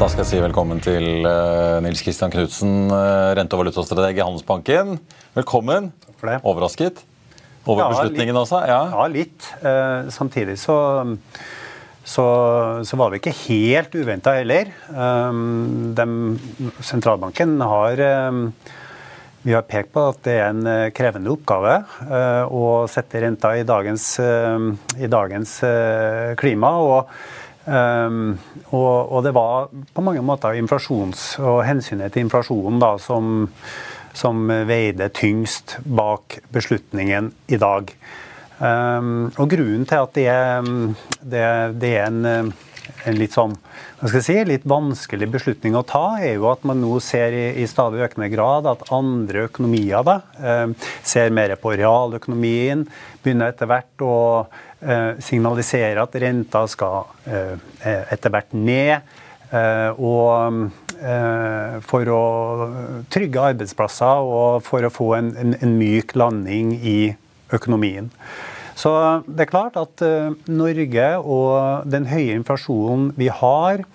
Da skal jeg si velkommen til uh, Nils Kristian Knutsen, uh, rente- og valutastrateg i Handelsbanken. Velkommen. Takk for det. Overrasket over Ja, beslutningen litt. også? Ja. Ja, litt. Eh, samtidig så, så, så var det ikke helt uventa heller. Um, dem- sentralbanken har um, Vi har pekt på at det er en eh, krevende oppgave uh, å sette renta i dagens, uh, i dagens uh, klima. og Um, og, og det var på mange måter inflasjons- og hensynet til inflasjonen da, som, som veide tyngst bak beslutningen i dag. Um, og grunnen til at det, det, det er en, en litt sånn hva skal jeg si, litt vanskelig beslutning å ta, er jo at man nå ser i, i stadig økende grad at andre økonomier da, um, ser mer på realøkonomien, begynner etter hvert å uh, signalisere at renta skal uh, etter hvert ned. Og for å trygge arbeidsplasser og for å få en, en, en myk landing i økonomien. Så det er klart at uh, Norge og den høye inflasjonen vi har,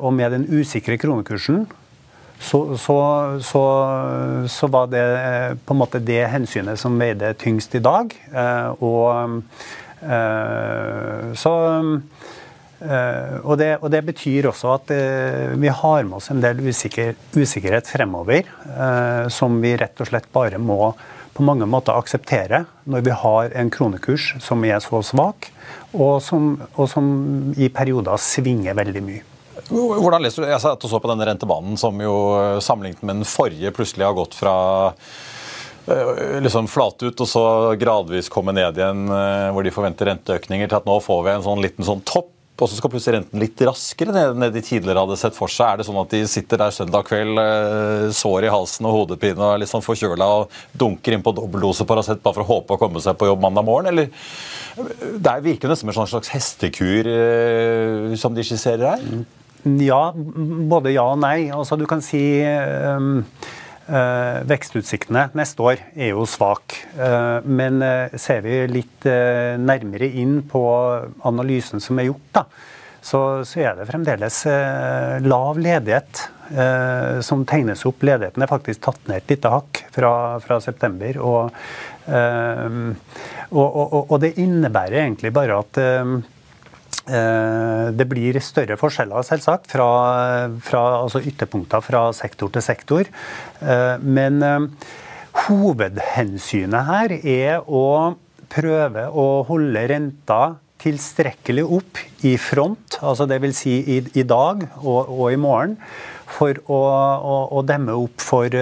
og med den usikre kronekursen, så, så, så, så, var det på en måte det hensynet som veide tyngst i dag. Og så og, det, og, det, betyr også at uh, vi har med oss en del usikker, usikkerhet fremover, uh, som vi rett og slett bare må på mange måter akseptere når vi har en kronekurs som er så svak, og som, og som i perioder svinger veldig mye. Hvordan leser du, Jeg satt og så på denne rentebanen som jo sammenlignet med den forrige plutselig har gått fra liksom flat ut og så gradvis komme ned igjen hvor de forventer renteøkninger, til at nå får vi en sånn liten sånn topp og så skal plutselig renten litt raskere ned enn de tidligere hadde sett for seg. Er det sånn at de sitter der søndag kveld, sår i halsen og hodepine og er litt sånn forkjøla og dunker inn på dobbeldose Paracet bare for å håpe å komme seg på jobb mandag morgen? Eller det virker nesten som en slags hestekur som de skisserer her? Ja, både ja og nei. Altså, du kan si um vekstutsiktene neste år er jo svak. Uh, men uh, ser vi litt nærmere inn på analysen som er gjort, da, så, så er det fremdeles lav ledighet som tegnes opp. Ledigheten er faktisk tatt ned et lite hakk fra, fra september. Og, og, og, og, det innebærer egentlig bare at det blir større forskjeller, selvsagt, fra, fra altså ytterpunkter fra sektor til sektor. Men hovedhensynet her er å prøve å holde renta tilstrekkelig opp i front, altså dvs. Si i, i dag og, og, i morgen, for å, å, å demme opp for,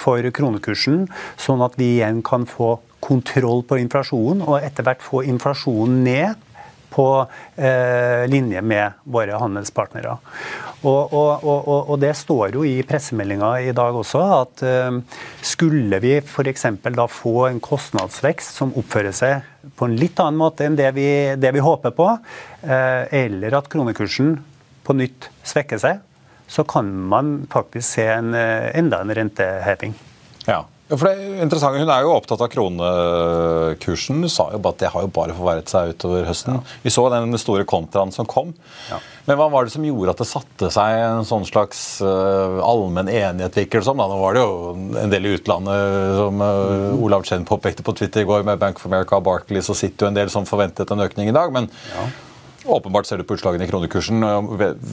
for kronekursen, sånn at vi igjen kan få kontroll på inflasjonen, og etter hvert få inflasjonen ned på eh, linje med våre handelspartnere. Og, og, og, og, det står jo i pressemeldinga i dag også at eh, skulle vi f.eks. da få en kostnadsvekst som oppfører seg på en litt annen måte enn det vi, det vi håper på, eh, eller at kronekursen på nytt svekker seg, så kan man faktisk se en, enda en renteheving. Ja. Ja, for det er interessant. Hun er jo opptatt av kronekursen. Hun sa jo at det har jo bare forverret seg utover høsten. Ja. Vi så den store kontraen som kom. Ja. Men hva var det som gjorde at det satte seg en sånn slags uh, allmenn enighet? virker det som? Nå var det jo en del i utlandet, som uh, Olav Chen påpekte på Twitter i går, med Bank of America og Barclays, og sitter jo en del som forventet en økning i dag. men Åpenbart ser du på utslagene i kronekursen.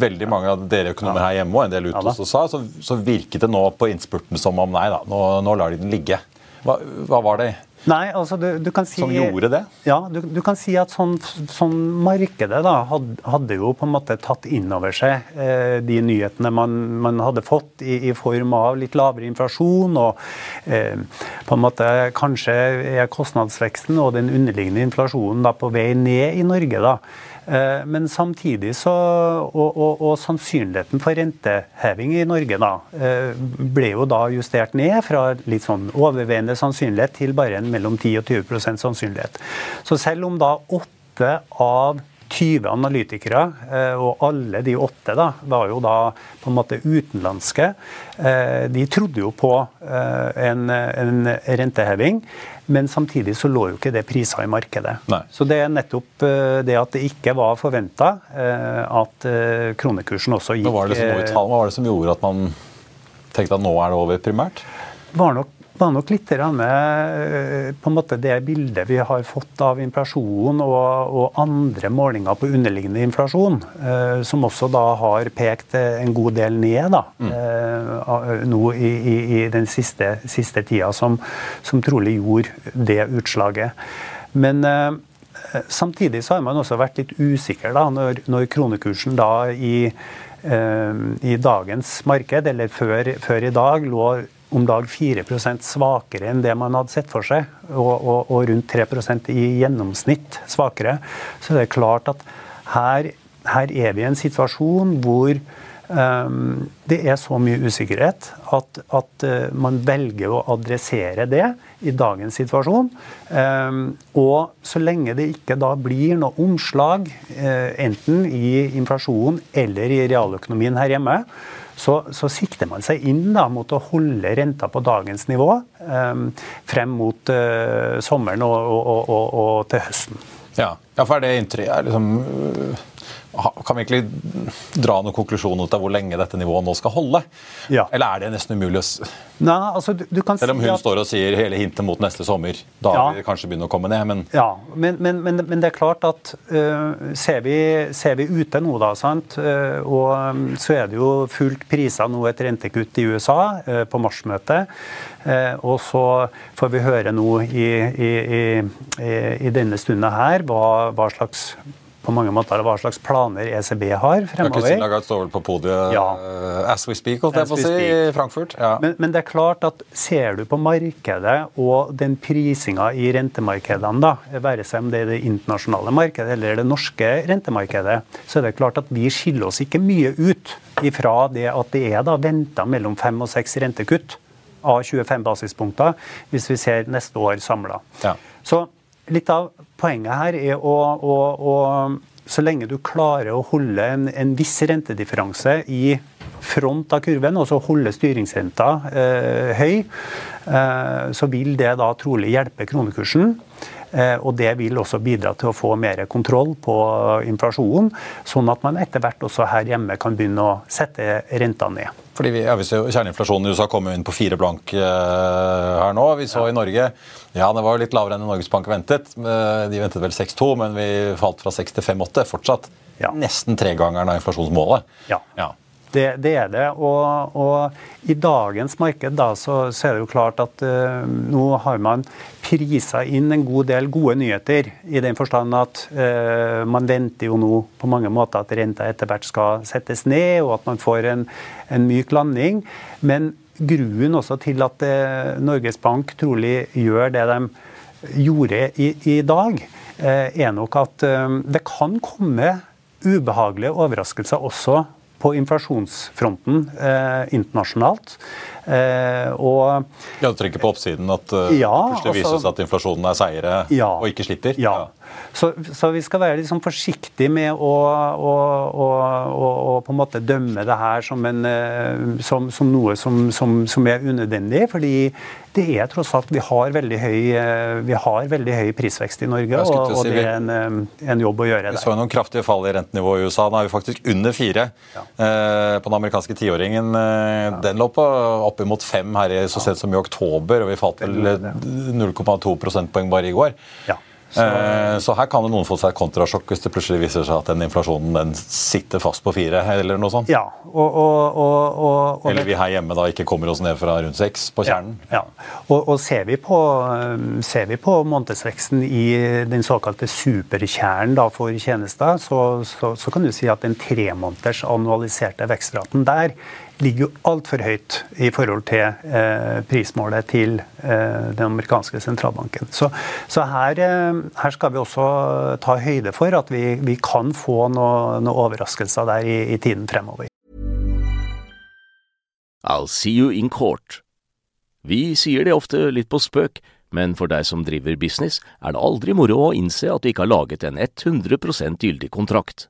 Veldig mange av dere økonomer her hjemme og en del ute også sa, så, så, virket det nå på innspurten som om nei da, nå, nå lar de den ligge. Hva, hva var det Nei, altså du, du kan si, som gjorde det? Ja, du, du kan si at sånn, sånn markedet da, hadde, hadde, jo på en måte tatt inn over seg eh, de nyhetene man, man hadde fått i, i, form av litt lavere inflasjon. og eh, på en måte Kanskje er kostnadsveksten og den underliggende inflasjonen da på vei ned i Norge. da. Men samtidig så og, og, og, sannsynligheten for renteheving i Norge da, ble jo da justert ned fra litt sånn overveiende sannsynlighet til bare en mellom 10 og 20% sannsynlighet. Så selv om da åtte av 20 analytikere, eh, og alle de åtte da, var jo da på en måte utenlandske. Eh, de trodde jo på eh, en, en renteheving, men samtidig så lå jo ikke det priser i markedet. Nei. Så det er nettopp det at det ikke var forventa at kronekursen også gikk Hva var det som, hva var det som gjorde at man tenkte at nå er det over, primært? var nok var nok litt med eh, på en måte det bildet vi har fått av inflasjon og, og andre målinger på underliggende inflasjon, eh, som også da har pekt en god del ned da, mm. eh, nå i, i, i, den siste, siste tida, som, som, trolig gjorde det utslaget. Men eh, samtidig så har man også vært litt usikker da, når, når kronekursen da i eh, i dagens marked, eller før, før, i dag, lå om dag 4% svakere enn det man hadde sett for seg, og, og, og rundt 3% i gjennomsnitt svakere, så det er klart at her, her er vi i en situasjon hvor um, det er så mye usikkerhet at, at uh, man velger å adressere det i dagens situasjon. Um, og så lenge det ikke da blir noe omslag, uh, enten i inflasjonen eller i realøkonomien her hjemme, så, så, sikter man seg inn da, mot å holde renta på dagens nivå um, frem mot uh, sommeren og, og, og, og, til høsten. Ja, ja for er det inntrykket liksom, uh kan vi egentlig dra noen konklusjoner av hvor lenge dette nivået nå skal holde? Ja. Eller er det nesten umulig å Nei, altså, du, du kan Selv om hun si at... står og sier hele hintet mot neste sommer. Da ja. vil det kanskje begynne å komme ned, men Ja, men, men, men, men det er klart at uh, ser, vi, ser, vi, ute nå, da, sant, uh, og um, så er det jo fullt prisa nå et rentekutt i USA uh, på marsmøtet. og så får vi høre nå i, i, i, i denne stunda her hva, hva slags på mange måter hva slags planer ECB har fremover. Kristin Lagarde står vel på podiet ja. uh, as we speak, holdt jeg på å si, i Frankfurt. Ja. Men, men, det er klart at ser du på markedet og den prisinga i rentemarkedene, da, være seg om det er det internasjonale markedet eller det norske rentemarkedet, så er det klart at vi skiller oss ikke mye ut ifra det at det er da venta mellom fem og seks rentekutt av 25 basispunkter, hvis vi ser neste år samla. Ja. Så litt av poenget her er å, å, å så lenge du klarer å holde en, en, viss rentedifferanse i front av kurven, og så holde styringsrenta eh, høy, eh, så vil det da trolig hjelpe kronekursen. Eh, og det vil også bidra til å få mer kontroll på inflasjonen, sånn at man etter hvert også her hjemme kan begynne å sette renta ned. Fordi vi, ja, vi Kjerneinflasjonen i USA kommer inn på fire blank uh, her nå. Vi så i Norge ja, det var jo litt lavere enn Norges Bank ventet. Eh, de ventet vel 6,2, men vi falt fra 6 til 5,8. Fortsatt ja. nesten tregangeren av inflasjonsmålet. Ja. ja. Det, det, er det. Og, og, i dagens marked da, så, så, er det jo klart at uh, nå har man prisa inn en god del gode nyheter. I den forstand at uh, man venter jo nå på mange måter at renta etter hvert skal settes ned, og at man får en, en myk landing. Men gruen også til at uh, Norges Bank trolig gjør det de gjorde i, i dag, er nok at det kan komme ubehagelige overraskelser også på inflasjonsfronten eh, internasjonalt. Eh, og, ja, Du trenger på oppsiden at uh, ja, plutselig altså, at inflasjonen er seire ja, og ikke slipper? Ja. ja. Så, så, vi skal være liksom forsiktige med å, å, å, å, på en måte dømme det her som, en, eh, som, som noe som, som, er unødvendig. fordi det er tross alt Vi har veldig høy, eh, vi har veldig høy prisvekst i Norge, og, og, det er en, eh, en, jobb å gjøre der. Vi så noen kraftige fall i rentenivået i USA. Nå er vi faktisk under fire ja. eh, på den amerikanske tiåringen. Eh, ja. Den lå på oppimot fem her i, så sent som i oktober, og vi falt vel 0,2 prosentpoeng bare i går. Ja. Så, eh, så, her kan det noen få seg et kontrasjokk hvis det plutselig viser seg at den inflasjonen den sitter fast på fire, eller noe sånt. Ja, og, og, og, eller vi her hjemme da ikke kommer oss ned fra rundt seks på kjernen. Ja, ja. Og, ser vi på, ser vi på månedsveksten i den såkalte superkjernen da, for tjenester, så, så, så, kan du si at den tremåneders annualiserte vekstraten der ligger jo altfor høyt i forhold til eh, prismålet til eh, den amerikanske sentralbanken. Så, så her, eh, her, skal vi også ta høyde for at vi, vi kan få noen noe overraskelser der i, i, tiden fremover. I'll see you in court. Vi sier det ofte litt på spøk, men for deg som driver business, er det aldri moro å innse at du ikke har laget en 100 gyldig kontrakt.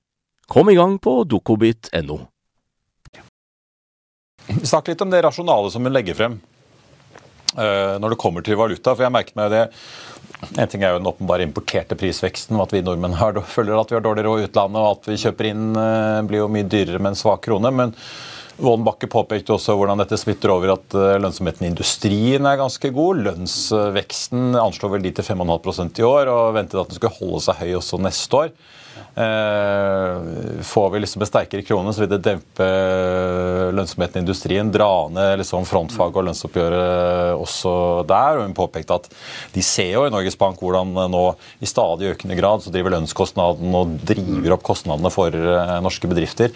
Kom i gang på dokobit.no. Snakk litt om det rasjonale som hun legger frem uh, når det kommer til valuta. for jeg merket meg det. En ting er jo den åpenbare importerte prisveksten, at vi nordmenn har, føler at vi har dårlig råd i utlandet, og at vi kjøper inn uh, blir jo mye dyrere med en svak krone. men Vålen Bakke påpekte også hvordan dette smitter over at uh, lønnsomheten i industrien er ganske god. Lønnsveksten anslår vel de til 5,5% i år, og ventet at den skulle holde seg høy også neste år. Eh, får vi liksom en sterkere krone, så vil det dempe lønnsomheten i industrien. Dra ned liksom frontfag og lønnsoppgjøret også der. og Hun påpekte at de ser jo i Norges Bank hvordan nå i stadig økende grad så driver lønnskostnaden og driver opp kostnadene for eh, norske bedrifter.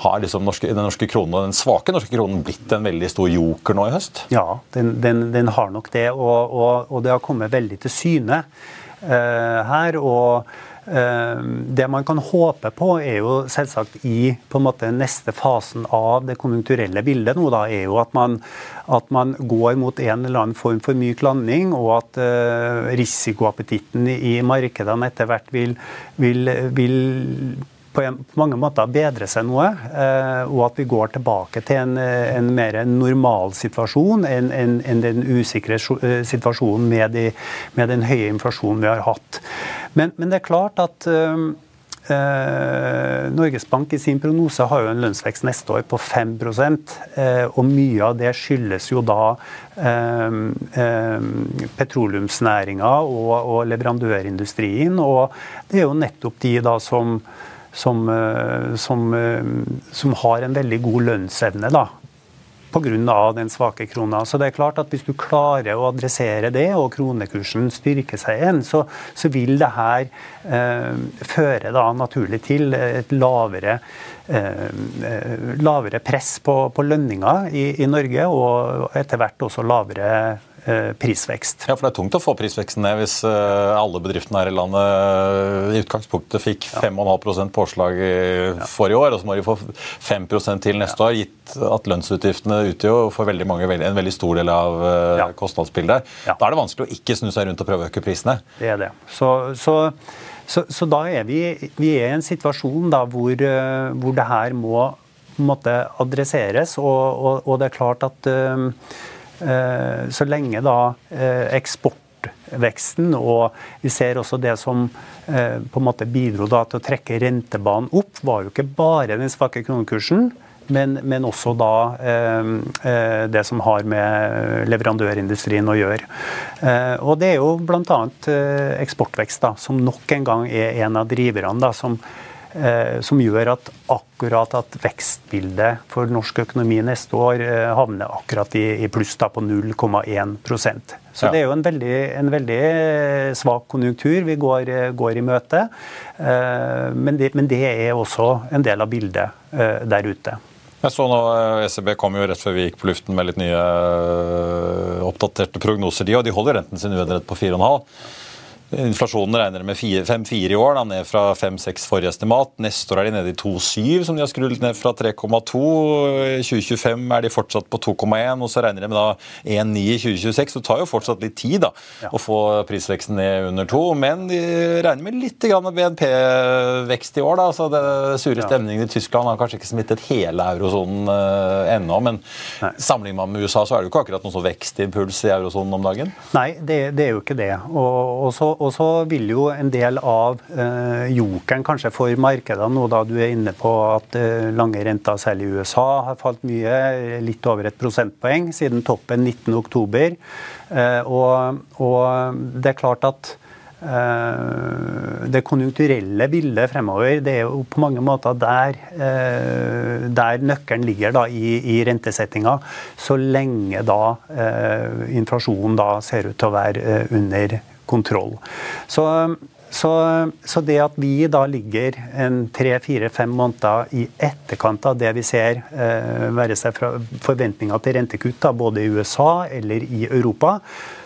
Har liksom norske, den norske kronen, den svake norske kronen blitt en veldig stor joker nå i høst? Ja, den, den, den har nok det. Og, og, og, det har kommet veldig til syne her. og Eh, det man kan håpe på, er jo selvsagt i på en måte neste fasen av det konjunkturelle bildet nå, da, er jo at man, at man går mot en eller annen form for myk landing, og at uh, risikoappetitten i markedene etter hvert vil, vil, vil på, en, på, mange måter bedre seg noe, eh, og at vi går tilbake til en, en mer normal situasjon enn en, en den usikre eh, situasjonen med, de, med, den høye inflasjonen vi har hatt. Men, men det er klart at eh, eh, Norges Bank i sin prognose har jo en lønnsvekst neste år på 5 eh, og mye av det skyldes jo da eh, petroleumsnæringa og, og leverandørindustrien. Og det er jo nettopp de da som som, eh, som, eh, som har en veldig god lønnsevne. da, Pga. den svake krona. Så det er klart at Hvis du klarer å adressere det, og kronekursen styrker seg igjen, så, så vil det her eh, føre da naturlig til et lavere, eh, lavere press på, på lønninger i, i, Norge, og etter hvert også lavere Eh, prisvekst. Ja, for Det er tungt å få prisveksten ned hvis eh, alle bedriftene her i landet eh, i utgangspunktet fikk 5,5% påslag forrige år, og så må de få 5% til neste år, gitt at lønnsutgiftene utgjør for veldig mange en veldig stor del av kostnadsbildet. Da er det vanskelig å ikke snu seg rundt og prøve å øke prisene. Det er det. Så, så, så, så da er vi, vi er i en situasjon da hvor, hvor det her må måtte adresseres, og, og, og det er klart at Eh, så lenge da eh, eksportveksten og vi ser også det som eh, på en måte bidro da til å trekke rentebanen opp, var jo ikke bare den svake kronekursen. Men, men, også da eh, det som har med leverandørindustrien å gjøre. Eh, og det er jo bl.a. Eh, eksportvekst, da, som nok en gang er en av driverne da, som Eh, som gjør at akkurat at vekstbildet for norsk økonomi neste år eh, havner akkurat i, i pluss da på 0,1% Så ja. det er jo en veldig, en veldig, svak konjunktur vi går, går i møte. Eh, men det, men det, er også en del av bildet der ute. Jeg så nå ECB kom jo rett før vi gikk på luften med litt nye oppdaterte prognoser, de, og de holder renten sin uendret på 4,5. Inflasjonen regner med 5-4 i år, da, ned fra 5-6 forrige estimat. Neste år er de nede i 2-7, som de har skrudd ned fra 3,2. I 2025 er de fortsatt på 2,1, og så regner de med da 1,9 i 2026. Det tar jo fortsatt litt tid da, ja. å få prisveksten ned under 2, men de regner med litt BNP-vekst i år. da, så det Sure stemningen i Tyskland har kanskje ikke smittet hele eurosonen uh, ennå, men sammenlignet med USA så er det jo ikke akkurat noen sånn vekstimpuls i eurosonen om dagen? Nei, det, det er jo ikke det. Og, og så og så vil jo en del av eh, jokeren kanskje for markedene, nå da du er inne på at eh, lange renter, særlig i USA, har falt mye, litt over et prosentpoeng siden toppen 19.10. Eh, og, og det er klart at eh, det konjunkturelle bildet fremover det er jo på mange måter der, eh, der nøkkelen ligger da i, i rentesettinga, så lenge da eh, inflasjonen da ser ut til å være under kontroll. Så, så, så, det at vi da ligger tre-fire-fem måneder i etterkant av det vi ser, eh, være seg fra forventninger til rentekutt da, både i USA eller i Europa,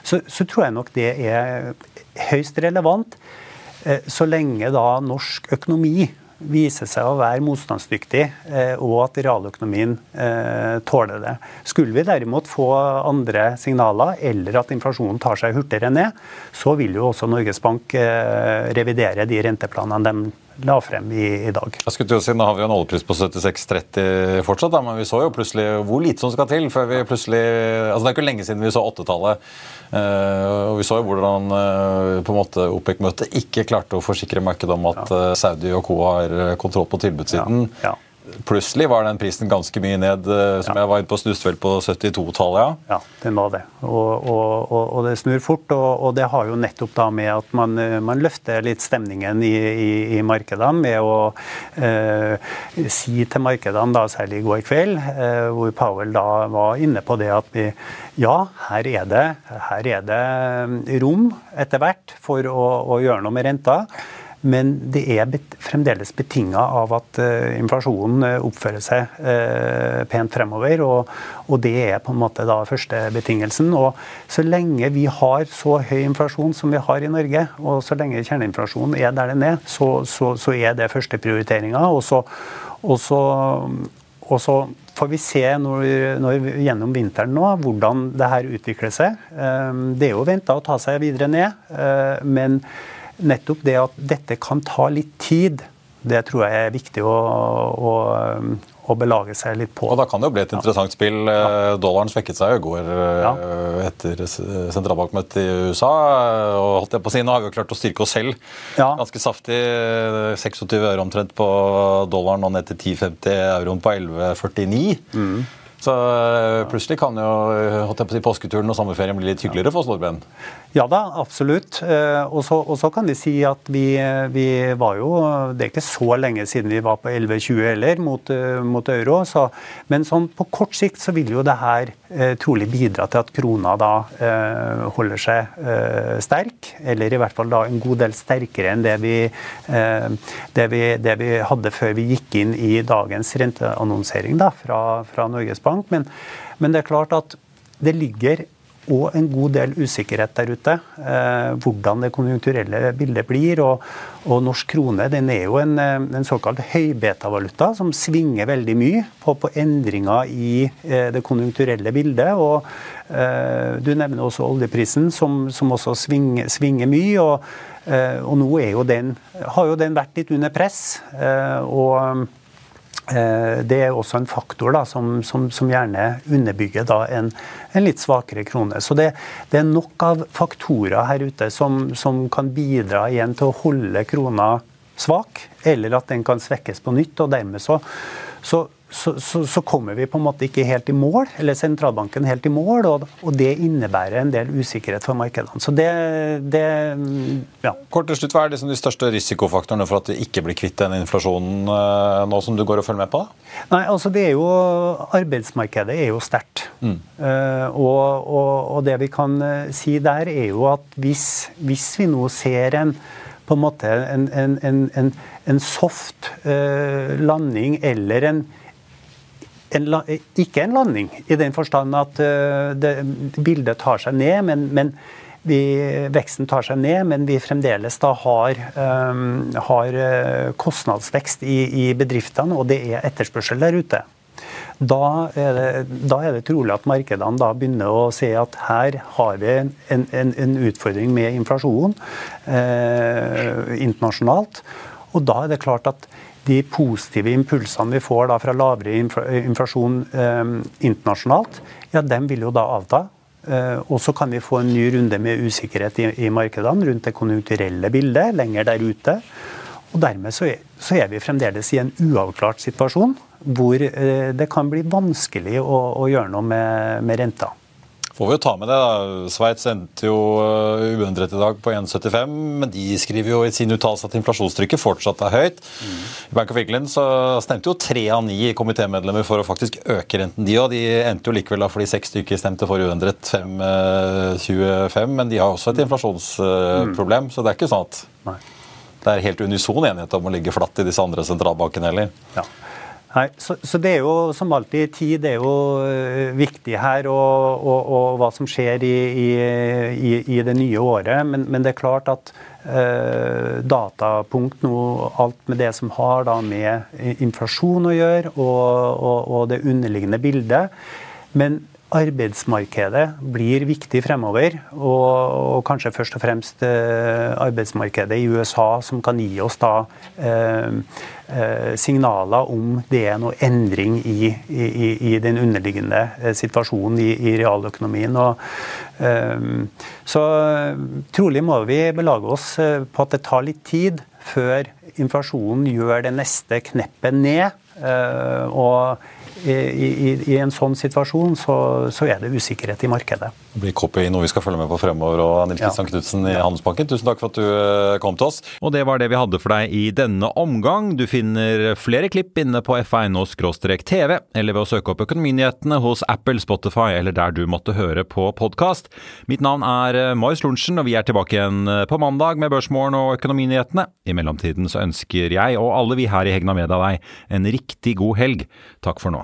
så, så tror jeg nok det er høyst relevant. Eh, så lenge da norsk økonomi viser seg å være motstandsdyktig, eh, og at realøkonomien eh, tåler det. Skulle vi derimot få andre signaler, eller at inflasjonen tar seg hurtigere ned, så vil jo også Norges Bank eh, revidere de renteplanene de la frem i, i dag. Jeg skulle til å si, Nå har vi jo en oljepris på 76,30 fortsatt, da, men vi så jo plutselig hvor lite som skal til før vi plutselig altså Det er ikke lenge siden vi så åttetallet. Uh, og Vi så jo hvordan uh, på en måte OPEC-møtet ikke klarte å forsikre markedet om at uh, Saudi og co. har kontroll på tilbudssiden. Ja, ja. Plutselig var den prisen ganske mye ned, eh, som ja. jeg var inne på snusvel på 72-tallet. Ja. ja, den var det. Og, og, og, og, det snur fort. Og, det har jo nettopp da med at man, eh, man løfter litt stemningen i, i, i markedene med å eh, si til markedene, da, særlig i går kveld, eh, hvor Powell da var inne på det at vi ja, her er det, her er det rom etter hvert for å, å gjøre noe med renta. Men det er fremdeles betinga av at uh, inflasjonen uh, oppfører seg uh, pent fremover. Og, det er på en måte da første betingelsen. Og så lenge vi har så høy inflasjon som vi har i Norge, og så lenge kjerneinflasjonen er der den er, så, så, så er det første prioriteringa. Og så, og så, og så får vi se når, når, gjennom vinteren nå hvordan det her utvikler seg. Det er jo venta å ta seg videre ned, men nettopp det at dette kan ta litt tid, det tror jeg er viktig å, å, å belage seg litt på. Og Da kan det jo bli et interessant ja. spill. Ja. Eh, dollaren svekket seg i går ja. Eh, etter sentralbankmøtet i USA. og holdt jeg på å si, Nå har vi jo klart å styrke oss selv ganske saftig. 26 øre omtrent på dollaren og ned til 10,50 euroen på 11,49. Mm. Så eh, plutselig kan jo holdt jeg på å si, påsketuren og sommerferien bli litt hyggeligere for oss nordmenn? Ja da, absolutt. Eh, og så kan vi si at vi, vi, var jo Det er ikke så lenge siden vi var på 11,20 heller mot, eh, mot euro. Så, men sånn på kort sikt så vil jo det her eh, trolig bidra til at krona da eh, holder seg eh, sterk. Eller i hvert fall da en god del sterkere enn det vi, det vi, det vi hadde før vi gikk inn i dagens renteannonsering da, fra, fra Norges bank. Men, men det er klart at det ligger og en god del usikkerhet der ute. Eh, hvordan det konjunkturelle bildet blir. Og, og norsk krone den er jo en, eh, en såkalt høybetavaluta som svinger veldig mye på, på endringer i eh, det konjunkturelle bildet. Og eh, du nevner også oljeprisen, som, som også svinger, svinger mye. Og, eh, og, nå jo den, har jo den vært litt under press. Eh, og det er også en faktor da, som, som, som, gjerne underbygger da, en, en, litt svakere krone. Så det, det, er nok av faktorer her ute som, som, kan bidra igjen til å holde krona svak, eller at den kan svekkes på nytt. og dermed så, så så, så, så, kommer vi på en måte ikke helt i mål, eller sentralbanken helt i mål, og, og det innebærer en del usikkerhet for markedene. Så det, det ja. Kort til slutt, Hva er liksom de største risikofaktorene for at vi ikke blir kvitt den inflasjonen uh, nå som du går og følger med på? Da? Nei, altså det er jo, Arbeidsmarkedet er jo sterkt. Mm. Uh, og, og, og, det vi kan uh, si der, er jo at hvis, hvis vi nå ser en på en måte en, en, en, en soft landing eller en en, ikke en landing, i den forstand at uh, det, bildet tar seg ned, men, men, vi, veksten tar seg ned, men vi fremdeles da har, um, har kostnadsvekst i, i bedriftene, og det er etterspørsel der ute. Da er, det, da er, det, trolig at markedene da begynner å se at her har vi en, en, en utfordring med inflasjon eh, internasjonalt. Og da er det klart at de positive impulsene vi får fra lavere inflasjon eh, internasjonalt, ja, dem vil jo da avta. Eh, og så kan vi få en ny runde med usikkerhet i, i markedene rundt det konjunkturelle bildet lenger der ute. Og dermed så er, så er vi fremdeles i en uavklart situasjon hvor eh, det kan bli vanskelig å, å gjøre noe med, med renta. Får vi jo ta med det. da. Sveits endte jo eh, uendret i dag på 1,75, men de skriver jo i sin uttalelse at inflasjonstrykket fortsatt er høyt. Mm. I Bank of England så stemte jo tre av ni komitémedlemmer for å faktisk øke renten, de òg. De endte jo likevel da fordi seks stykker stemte for uendret 5,25, eh, men de har også et inflasjonsproblem, mm. så det er ikke sånn at Nei. det er helt unison enighet om å ligge flatt i disse andre sentralbankene heller. Ja. Nei, så, så, det er jo som alltid tid er jo eh, viktig her, og, og, og hva som skjer i, i, i, det nye året. Men, men det er klart at eh, datapunkt nå, alt med det som har da med inflasjon å gjøre, og, og det underliggende bildet. Men arbeidsmarkedet blir viktig fremover. Og, og, kanskje først og fremst eh, arbeidsmarkedet i USA, som kan gi oss da eh, eh, signaler om det er noe endring i, i, i den underliggende eh, situasjonen i, i realøkonomien. Og, eh, så trolig må vi belage oss eh, på at det tar litt tid før inflasjonen gjør det neste kneppet ned. og i, i, i, en sånn situasjon så, så, er det usikkerhet i markedet. Det blir copy noe vi skal følge med på fremover. og Nils Kristian ja. Knutsen i Handelsbanken, tusen takk for at du eh, kom til oss. Og det var det vi hadde for deg i denne omgang. Du finner flere klipp inne på f1.no-tv, eller ved å søke opp Økonominyhetene hos Apple, Spotify eller der du måtte høre på podkast. Mitt navn er eh, Marius Lorentzen, og vi er tilbake igjen eh, på mandag med Børsmorgen og Økonominyhetene. I mellomtiden så ønsker jeg og alle vi her i Hegna Media deg en riktig god helg. Takk for nå.